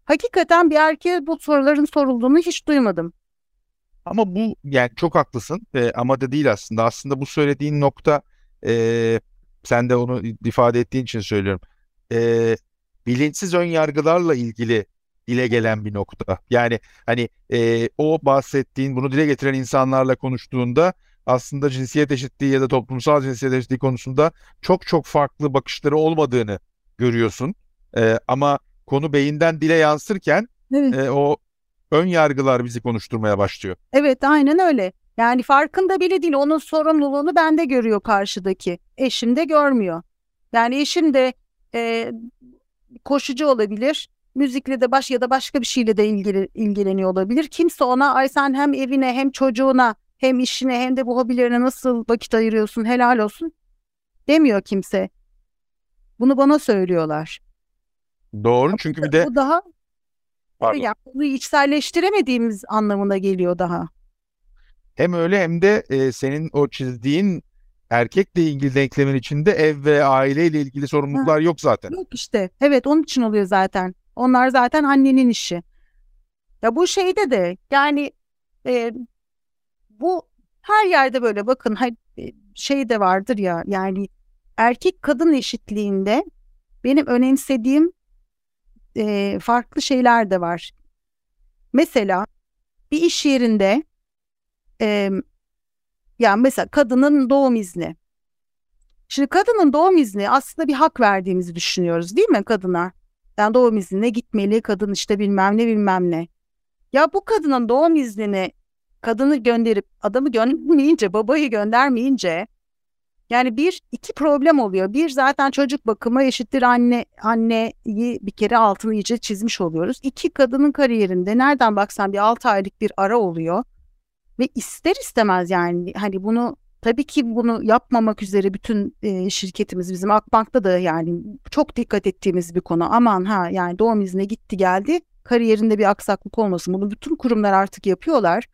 Hakikaten bir erkeğe bu soruların sorulduğunu hiç duymadım. Ama bu yani çok haklısın e, ama da değil aslında. Aslında bu söylediğin nokta e, sen de onu ifade ettiğin için söylüyorum. E, bilinçsiz ön yargılarla ilgili dile gelen bir nokta. Yani hani e, o bahsettiğin bunu dile getiren insanlarla konuştuğunda aslında cinsiyet eşitliği ya da toplumsal cinsiyet eşitliği konusunda çok çok farklı bakışları olmadığını görüyorsun. E, ama konu beyinden dile yansırken evet. e, o ön yargılar bizi konuşturmaya başlıyor. Evet aynen öyle. Yani farkında bile değil. Onun sorumluluğunu bende görüyor karşıdaki. Eşim de görmüyor. Yani eşim de e, koşucu olabilir. Müzikle de baş ya da başka bir şeyle de ilgili, ilgileniyor olabilir. Kimse ona ay sen hem evine hem çocuğuna hem işine hem de bu hobilerine nasıl vakit ayırıyorsun helal olsun demiyor kimse. Bunu bana söylüyorlar. Doğru çünkü bir de bu daha Pardon. yani bunu içselleştiremediğimiz anlamına geliyor daha. hem öyle hem de e, senin o çizdiğin erkekle ilgili denklemin içinde ev ve aileyle ilgili sorumluluklar ha, yok zaten. Yok işte. Evet onun için oluyor zaten. Onlar zaten annenin işi. Ya bu şeyde de yani e, bu her yerde böyle bakın e, şey de vardır ya yani erkek kadın eşitliğinde benim önemsediğim e, farklı şeyler de var. Mesela bir iş yerinde e, yani mesela kadının doğum izni. Şimdi kadının doğum izni aslında bir hak verdiğimizi düşünüyoruz değil mi kadına? Yani doğum iznine gitmeli kadın işte bilmem ne bilmem ne. Ya bu kadının doğum iznini kadını gönderip adamı göndermeyince babayı göndermeyince yani bir iki problem oluyor. Bir zaten çocuk bakımı eşittir anne anneyi bir kere altını iyice çizmiş oluyoruz. İki kadının kariyerinde nereden baksan bir altı aylık bir ara oluyor. Ve ister istemez yani hani bunu tabii ki bunu yapmamak üzere bütün e, şirketimiz bizim Akbank'ta da yani çok dikkat ettiğimiz bir konu. Aman ha yani doğum iznine gitti geldi kariyerinde bir aksaklık olmasın. Bunu bütün kurumlar artık yapıyorlar.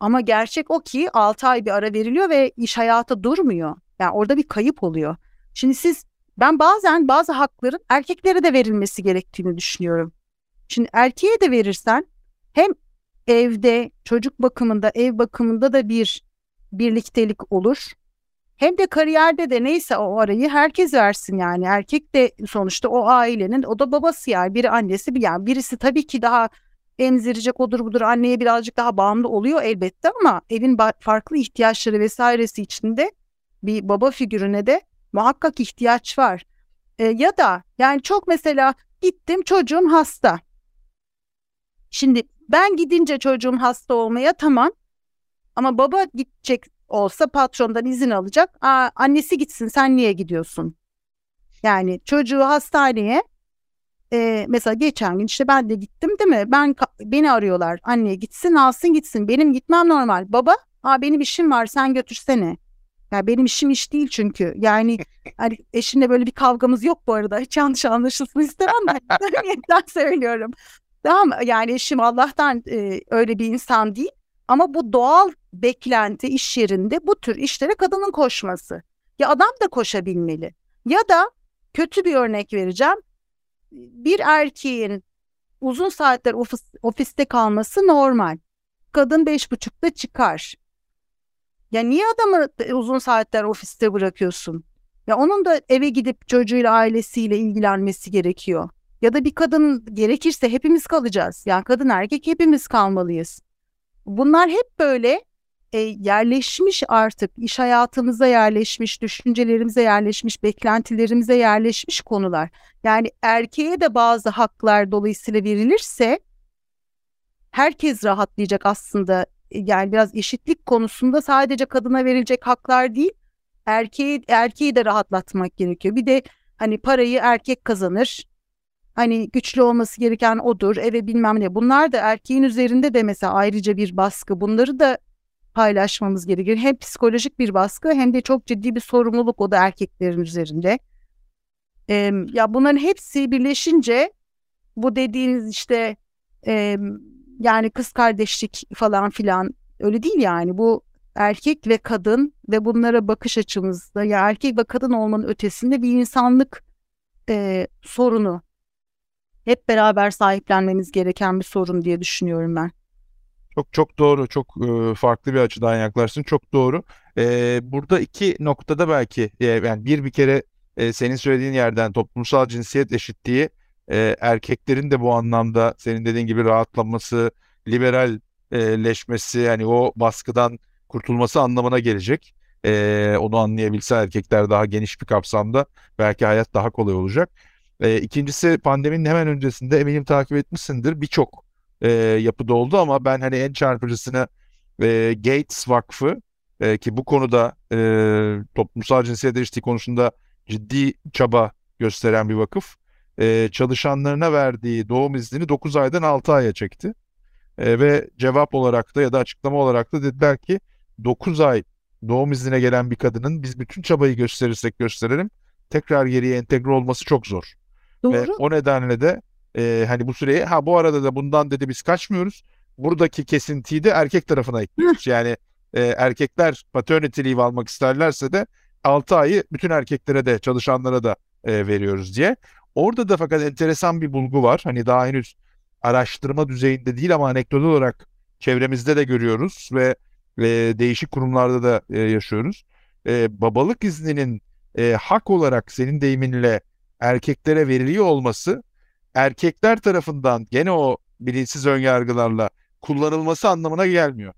Ama gerçek o ki 6 ay bir ara veriliyor ve iş hayatı durmuyor. Yani orada bir kayıp oluyor. Şimdi siz ben bazen bazı hakların erkeklere de verilmesi gerektiğini düşünüyorum. Şimdi erkeğe de verirsen hem evde çocuk bakımında ev bakımında da bir birliktelik olur. Hem de kariyerde de neyse o arayı herkes versin yani. Erkek de sonuçta o ailenin o da babası yani biri annesi bir yani birisi tabii ki daha emzirecek odur budur anneye birazcık daha bağımlı oluyor elbette ama evin farklı ihtiyaçları vesairesi içinde bir baba figürüne de muhakkak ihtiyaç var. E, ya da yani çok mesela gittim çocuğum hasta. Şimdi ben gidince çocuğum hasta olmaya tamam ama baba gidecek olsa patrondan izin alacak. Aa, annesi gitsin sen niye gidiyorsun? Yani çocuğu hastaneye e, mesela geçen gün işte ben de gittim değil mi? Ben beni arıyorlar. Anne gitsin alsın gitsin. Benim gitmem normal. Baba, aa benim işim var sen götürsene. Yani benim işim iş değil çünkü. Yani hani eşimle böyle bir kavgamız yok bu arada. Hiç yanlış anlaşılsın istemem ben. Niyetten söylüyorum. Tamam Yani eşim Allah'tan e, öyle bir insan değil. Ama bu doğal beklenti iş yerinde bu tür işlere kadının koşması. Ya adam da koşabilmeli. Ya da kötü bir örnek vereceğim. Bir erkeğin uzun saatler ofis, ofiste kalması normal. Kadın beş buçukta çıkar. Ya niye adamı uzun saatler ofiste bırakıyorsun? Ya onun da eve gidip çocuğuyla ailesiyle ilgilenmesi gerekiyor. Ya da bir kadın gerekirse hepimiz kalacağız. Yani kadın erkek hepimiz kalmalıyız. Bunlar hep böyle e, yerleşmiş artık iş hayatımıza yerleşmiş, düşüncelerimize yerleşmiş, beklentilerimize yerleşmiş konular. Yani erkeğe de bazı haklar dolayısıyla verilirse herkes rahatlayacak aslında. Yani biraz eşitlik konusunda sadece kadına verilecek haklar değil, erkeği erkeği de rahatlatmak gerekiyor. Bir de hani parayı erkek kazanır. Hani güçlü olması gereken odur, eve bilmem ne. Bunlar da erkeğin üzerinde de mesela ayrıca bir baskı. Bunları da paylaşmamız gerekir. Hem psikolojik bir baskı hem de çok ciddi bir sorumluluk o da erkeklerin üzerinde. Ee, ya bunların hepsi birleşince bu dediğiniz işte e, yani kız kardeşlik falan filan öyle değil yani bu erkek ve kadın ve bunlara bakış açımızda ya erkek ve kadın olmanın ötesinde bir insanlık e, sorunu hep beraber sahiplenmemiz gereken bir sorun diye düşünüyorum ben. Çok çok doğru. Çok e, farklı bir açıdan yaklaştın. Çok doğru. E, burada iki noktada belki e, yani bir bir kere senin söylediğin yerden toplumsal cinsiyet eşitliği erkeklerin de bu anlamda senin dediğin gibi rahatlaması, liberalleşmesi yani o baskıdan kurtulması anlamına gelecek. Onu anlayabilse erkekler daha geniş bir kapsamda belki hayat daha kolay olacak. E, ikincisi pandeminin hemen öncesinde eminim takip etmişsindir birçok e, yapıda oldu ama ben hani en çarpıcısını e, Gates Vakfı e, ki bu konuda e, toplumsal cinsiyet eşitliği konusunda ciddi çaba gösteren bir vakıf e, çalışanlarına verdiği doğum iznini 9 aydan 6 aya çekti. E, ve cevap olarak da ya da açıklama olarak da dediler ki 9 ay doğum iznine gelen bir kadının biz bütün çabayı gösterirsek gösterelim tekrar geriye entegre olması çok zor. Doğru. Ve o nedenle de e, hani bu süreyi ha bu arada da bundan dedi biz kaçmıyoruz. Buradaki kesintiyi de erkek tarafına ekliyoruz. yani e, erkekler paternity leave almak isterlerse de 6 ayı bütün erkeklere de çalışanlara da e, veriyoruz diye. Orada da fakat enteresan bir bulgu var. Hani daha henüz araştırma düzeyinde değil ama anekdot olarak çevremizde de görüyoruz ve e, değişik kurumlarda da e, yaşıyoruz. E, babalık izninin e, hak olarak senin deyiminle erkeklere veriliyor olması erkekler tarafından gene o bilinçsiz önyargılarla kullanılması anlamına gelmiyor.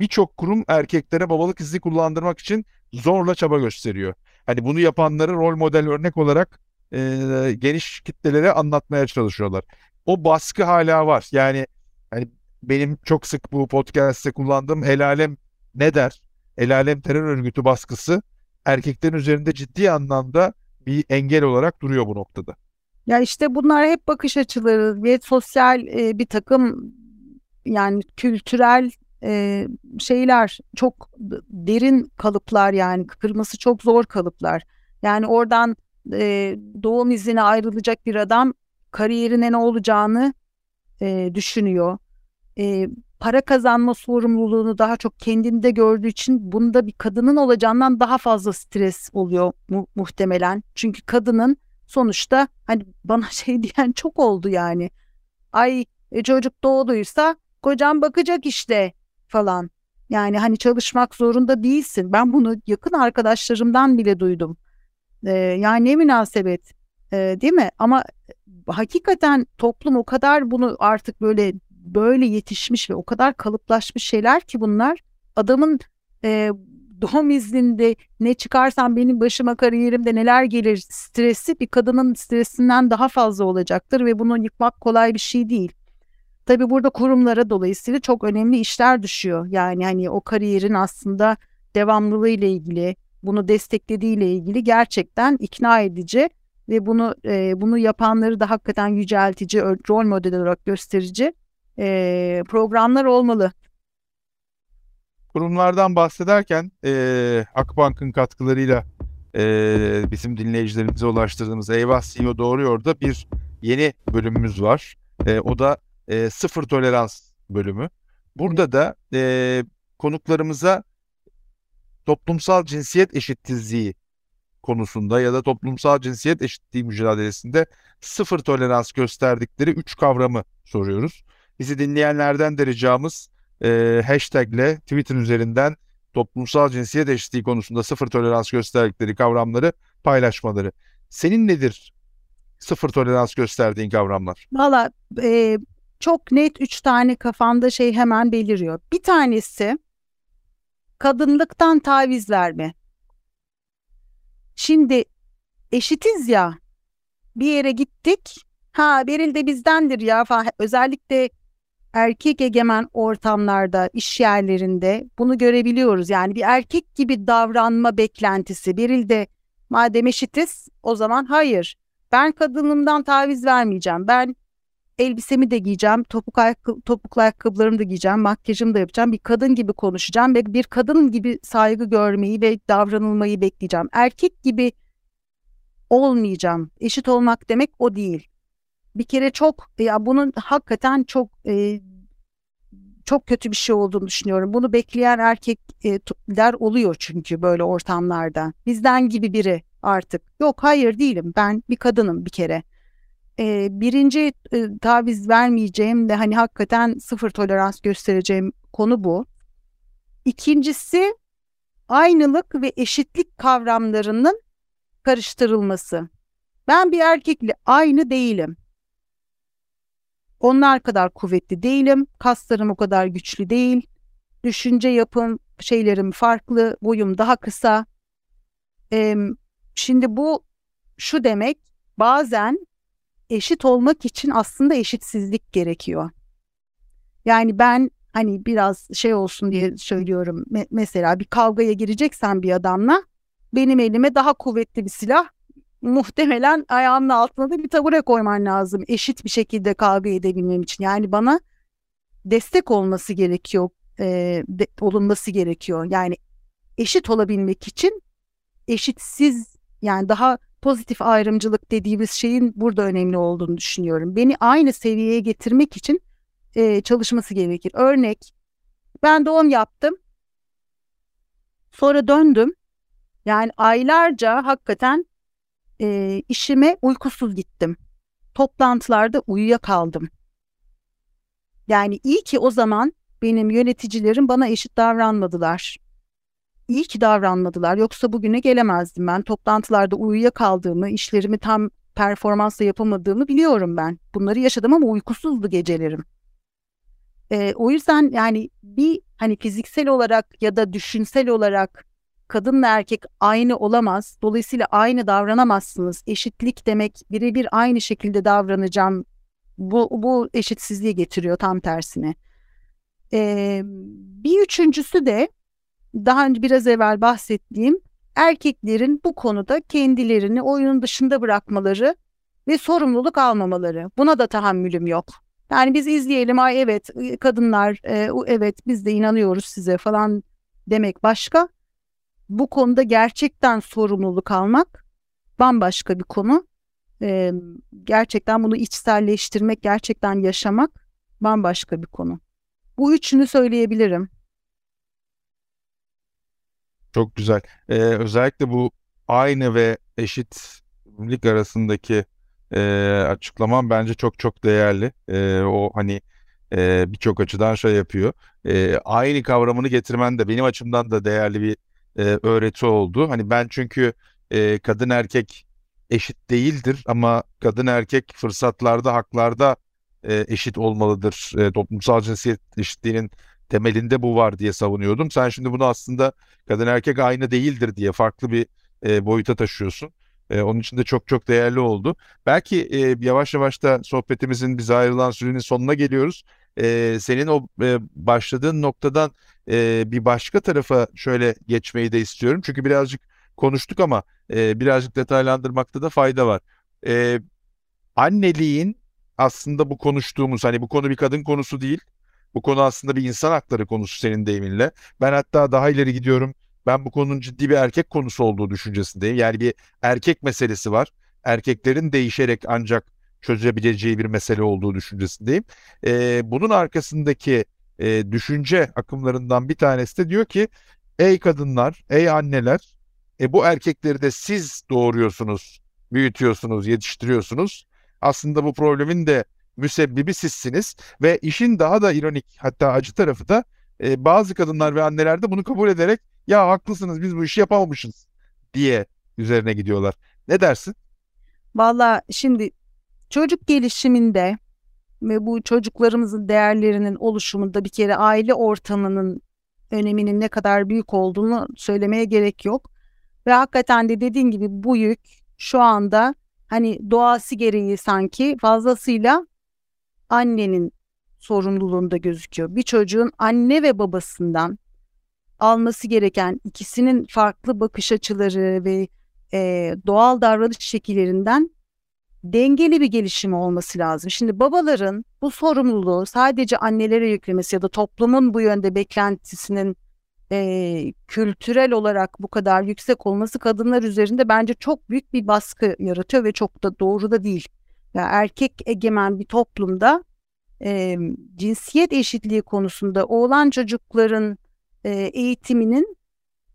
Birçok kurum erkeklere babalık izni kullandırmak için zorla çaba gösteriyor. Hani bunu yapanları rol model örnek olarak e, geniş kitlelere anlatmaya çalışıyorlar. O baskı hala var. Yani hani benim çok sık bu podcast'te kullandığım el alem ne der? El terör örgütü baskısı erkeklerin üzerinde ciddi anlamda bir engel olarak duruyor bu noktada. Ya işte bunlar hep bakış açıları ve sosyal e, bir takım yani kültürel e, şeyler çok derin kalıplar yani kırması çok zor kalıplar. Yani oradan e, doğum izine ayrılacak bir adam kariyerine ne olacağını e, düşünüyor. E, para kazanma sorumluluğunu daha çok kendinde gördüğü için bunda bir kadının olacağından daha fazla stres oluyor mu- muhtemelen. Çünkü kadının sonuçta hani bana şey diyen çok oldu yani. Ay e, çocuk doğduysa kocam bakacak işte falan. Yani hani çalışmak zorunda değilsin. Ben bunu yakın arkadaşlarımdan bile duydum. Ee, yani ne münasebet ee, değil mi? Ama hakikaten toplum o kadar bunu artık böyle böyle yetişmiş ve o kadar kalıplaşmış şeyler ki bunlar adamın e, doğum izninde ne çıkarsam benim başıma kariyerimde neler gelir stresi bir kadının stresinden daha fazla olacaktır ve bunu yıkmak kolay bir şey değil. Tabii burada kurumlara dolayısıyla çok önemli işler düşüyor. Yani hani o kariyerin aslında devamlılığı ile ilgili, bunu desteklediği ile ilgili gerçekten ikna edici ve bunu e, bunu yapanları da hakikaten yüceltici, rol model olarak gösterici e, programlar olmalı. Kurumlardan bahsederken e, Akbank'ın katkılarıyla e, bizim dinleyicilerimize ulaştırdığımız Eyvah CEO Doğruyor da bir yeni bölümümüz var. E, o da e, sıfır tolerans bölümü. Burada da e, konuklarımıza toplumsal cinsiyet eşitsizliği konusunda ya da toplumsal cinsiyet eşitliği mücadelesinde sıfır tolerans gösterdikleri üç kavramı soruyoruz. Bizi dinleyenlerden de ricamız e, hashtagle Twitter üzerinden toplumsal cinsiyet eşitliği konusunda sıfır tolerans gösterdikleri kavramları paylaşmaları. Senin nedir sıfır tolerans gösterdiğin kavramlar? Valla e, çok net üç tane kafamda şey hemen beliriyor. Bir tanesi kadınlıktan taviz verme. Şimdi eşitiz ya bir yere gittik ha Beril de bizdendir ya özellikle erkek egemen ortamlarda, iş yerlerinde bunu görebiliyoruz. Yani bir erkek gibi davranma beklentisi. Beril de madem eşitiz o zaman hayır. Ben kadınımdan taviz vermeyeceğim. Ben elbisemi de giyeceğim, topuk ayakkabı, topuklu ayakkabılarımı da giyeceğim, makyajımı da yapacağım. Bir kadın gibi konuşacağım ve bir kadın gibi saygı görmeyi ve davranılmayı bekleyeceğim. Erkek gibi olmayacağım. Eşit olmak demek o değil. Bir kere çok ya bunun hakikaten çok e, çok kötü bir şey olduğunu düşünüyorum. Bunu bekleyen erkekler oluyor çünkü böyle ortamlarda. Bizden gibi biri artık. Yok hayır değilim ben bir kadınım bir kere e, birinci e, taviz vermeyeceğim de hani hakikaten sıfır tolerans göstereceğim konu bu. İkincisi aynılık ve eşitlik kavramlarının karıştırılması. Ben bir erkekle aynı değilim. Onlar kadar kuvvetli değilim. Kaslarım o kadar güçlü değil. Düşünce yapım şeylerim farklı. Boyum daha kısa. Ee, şimdi bu şu demek bazen eşit olmak için aslında eşitsizlik gerekiyor. Yani ben hani biraz şey olsun diye söylüyorum. Me- mesela bir kavgaya gireceksen bir adamla benim elime daha kuvvetli bir silah muhtemelen ayağımın altına da bir tabure koyman lazım eşit bir şekilde kavga edebilmem için. Yani bana destek olması gerekiyor, e, de, olunması gerekiyor. Yani eşit olabilmek için eşitsiz yani daha pozitif ayrımcılık dediğimiz şeyin burada önemli olduğunu düşünüyorum. Beni aynı seviyeye getirmek için e, çalışması gerekir. Örnek, ben doğum yaptım. Sonra döndüm. Yani aylarca hakikaten e, işime uykusuz gittim. Toplantılarda uyuyakaldım. Yani iyi ki o zaman benim yöneticilerim bana eşit davranmadılar. İyi ki davranmadılar. Yoksa bugüne gelemezdim ben. Toplantılarda uyuyakaldığımı, işlerimi tam performansla yapamadığımı biliyorum ben. Bunları yaşadım ama uykusuzdu gecelerim. Ee, o yüzden yani bir hani fiziksel olarak ya da düşünsel olarak kadınla erkek aynı olamaz. Dolayısıyla aynı davranamazsınız. Eşitlik demek birebir aynı şekilde davranacağım. Bu, bu eşitsizliği getiriyor tam tersine. Ee, bir üçüncüsü de daha önce biraz evvel bahsettiğim erkeklerin bu konuda kendilerini oyunun dışında bırakmaları ve sorumluluk almamaları. Buna da tahammülüm yok. Yani biz izleyelim ay evet kadınlar evet biz de inanıyoruz size falan demek başka. Bu konuda gerçekten sorumluluk almak bambaşka bir konu. E, gerçekten bunu içselleştirmek, gerçekten yaşamak bambaşka bir konu. Bu üçünü söyleyebilirim. Çok güzel. Ee, özellikle bu aynı ve eşitlik arasındaki e, açıklamam bence çok çok değerli. E, o hani e, birçok açıdan şey yapıyor. E, aynı kavramını getirmen de benim açımdan da değerli bir e, öğreti oldu. Hani ben çünkü e, kadın erkek eşit değildir ama kadın erkek fırsatlarda, haklarda e, eşit olmalıdır. E, toplumsal cinsiyet eşitliğinin temelinde bu var diye savunuyordum. Sen şimdi bunu aslında kadın erkek aynı değildir diye farklı bir e, boyuta taşıyorsun. E, onun için de çok çok değerli oldu. Belki e, yavaş yavaş da sohbetimizin bize ayrılan sürenin sonuna geliyoruz. E, senin o e, başladığın noktadan e, bir başka tarafa şöyle geçmeyi de istiyorum. Çünkü birazcık konuştuk ama e, birazcık detaylandırmakta da fayda var. E, anneliğin aslında bu konuştuğumuz hani bu konu bir kadın konusu değil. Bu konu aslında bir insan hakları konusu senin deyiminle. Ben hatta daha ileri gidiyorum. Ben bu konunun ciddi bir erkek konusu olduğu düşüncesindeyim. Yani bir erkek meselesi var. Erkeklerin değişerek ancak çözebileceği bir mesele olduğu düşüncesindeyim. Ee, bunun arkasındaki e, düşünce akımlarından bir tanesi de diyor ki ey kadınlar, ey anneler e, bu erkekleri de siz doğuruyorsunuz, büyütüyorsunuz, yetiştiriyorsunuz. Aslında bu problemin de müsebbibi sizsiniz ve işin daha da ironik hatta acı tarafı da e, bazı kadınlar ve anneler de bunu kabul ederek ya haklısınız biz bu işi yapamamışız diye üzerine gidiyorlar. Ne dersin? Valla şimdi çocuk gelişiminde ve bu çocuklarımızın değerlerinin oluşumunda bir kere aile ortamının öneminin ne kadar büyük olduğunu söylemeye gerek yok. Ve hakikaten de dediğin gibi bu yük şu anda hani doğası gereği sanki fazlasıyla annenin sorumluluğunda gözüküyor. Bir çocuğun anne ve babasından alması gereken ikisinin farklı bakış açıları ve e, doğal davranış şekillerinden dengeli bir gelişimi olması lazım. Şimdi babaların bu sorumluluğu sadece annelere yüklemesi ya da toplumun bu yönde beklentisinin e, kültürel olarak bu kadar yüksek olması kadınlar üzerinde bence çok büyük bir baskı yaratıyor ve çok da doğru da değil. Yani erkek egemen bir toplumda e, cinsiyet eşitliği konusunda oğlan çocukların e, eğitiminin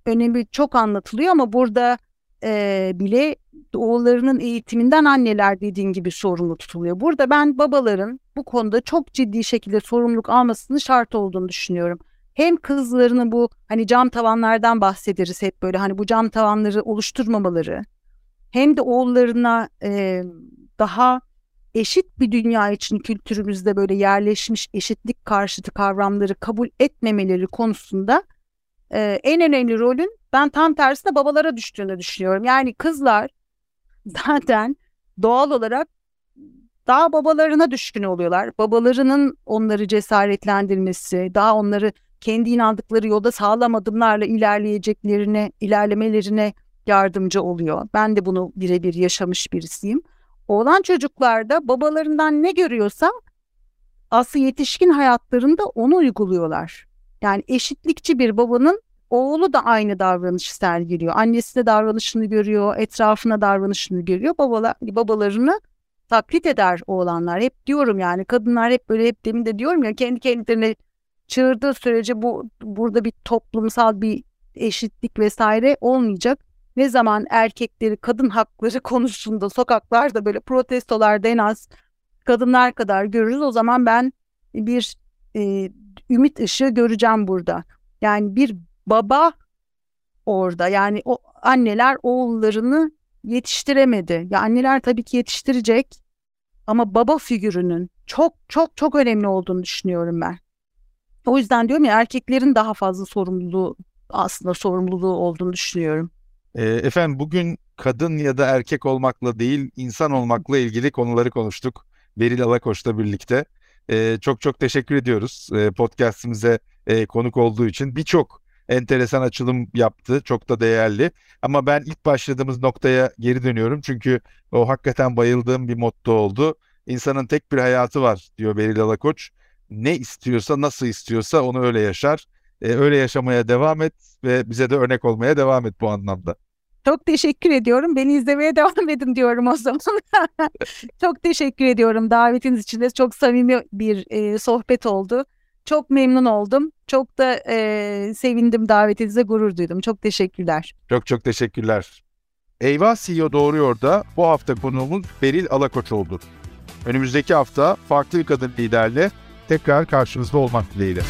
önemi çok anlatılıyor ama burada e, bile oğullarının eğitiminden anneler dediğin gibi sorumlu tutuluyor. Burada ben babaların bu konuda çok ciddi şekilde sorumluluk almasının şart olduğunu düşünüyorum. Hem kızlarını bu hani cam tavanlardan bahsederiz hep böyle hani bu cam tavanları oluşturmamaları hem de oğullarına e, daha eşit bir dünya için kültürümüzde böyle yerleşmiş eşitlik karşıtı kavramları kabul etmemeleri konusunda e, en önemli rolün ben tam tersine babalara düştüğünü düşünüyorum. Yani kızlar zaten doğal olarak daha babalarına düşkün oluyorlar. Babalarının onları cesaretlendirmesi, daha onları kendi inandıkları yolda sağlam adımlarla ilerleyeceklerine, ilerlemelerine yardımcı oluyor. Ben de bunu birebir yaşamış birisiyim. Oğlan çocuklarda babalarından ne görüyorsa aslında yetişkin hayatlarında onu uyguluyorlar. Yani eşitlikçi bir babanın oğlu da aynı davranışı sergiliyor. Annesi de davranışını görüyor, etrafına davranışını görüyor. Babalar, babalarını taklit eder oğlanlar. Hep diyorum yani kadınlar hep böyle hep demin de diyorum ya kendi kendilerine çığırdığı sürece bu burada bir toplumsal bir eşitlik vesaire olmayacak. Ne zaman erkekleri kadın hakları konusunda sokaklarda böyle protestolarda en az kadınlar kadar görürüz o zaman ben bir e, ümit ışığı göreceğim burada. Yani bir baba orada yani o anneler oğullarını yetiştiremedi. Ya anneler tabii ki yetiştirecek ama baba figürünün çok çok çok önemli olduğunu düşünüyorum ben. O yüzden diyorum ya erkeklerin daha fazla sorumluluğu aslında sorumluluğu olduğunu düşünüyorum. E, efendim bugün kadın ya da erkek olmakla değil insan olmakla ilgili konuları konuştuk. Beril Alakoç'la birlikte. E, çok çok teşekkür ediyoruz e, podcastimize e, konuk olduğu için. Birçok enteresan açılım yaptı. Çok da değerli. Ama ben ilk başladığımız noktaya geri dönüyorum. Çünkü o hakikaten bayıldığım bir motto oldu. İnsanın tek bir hayatı var diyor Beril Alakoç. Ne istiyorsa, nasıl istiyorsa onu öyle yaşar. E, öyle yaşamaya devam et ve bize de örnek olmaya devam et bu anlamda. Çok teşekkür ediyorum. Beni izlemeye devam edin diyorum o zaman. çok teşekkür ediyorum davetiniz için de çok samimi bir e, sohbet oldu. Çok memnun oldum. Çok da e, sevindim davetinize gurur duydum. Çok teşekkürler. Çok çok teşekkürler. Eyvah CEO Doğruyor da bu hafta konuğumuz Beril Alakoç oldu. Önümüzdeki hafta farklı bir kadın liderle tekrar karşınızda olmak dileğiyle.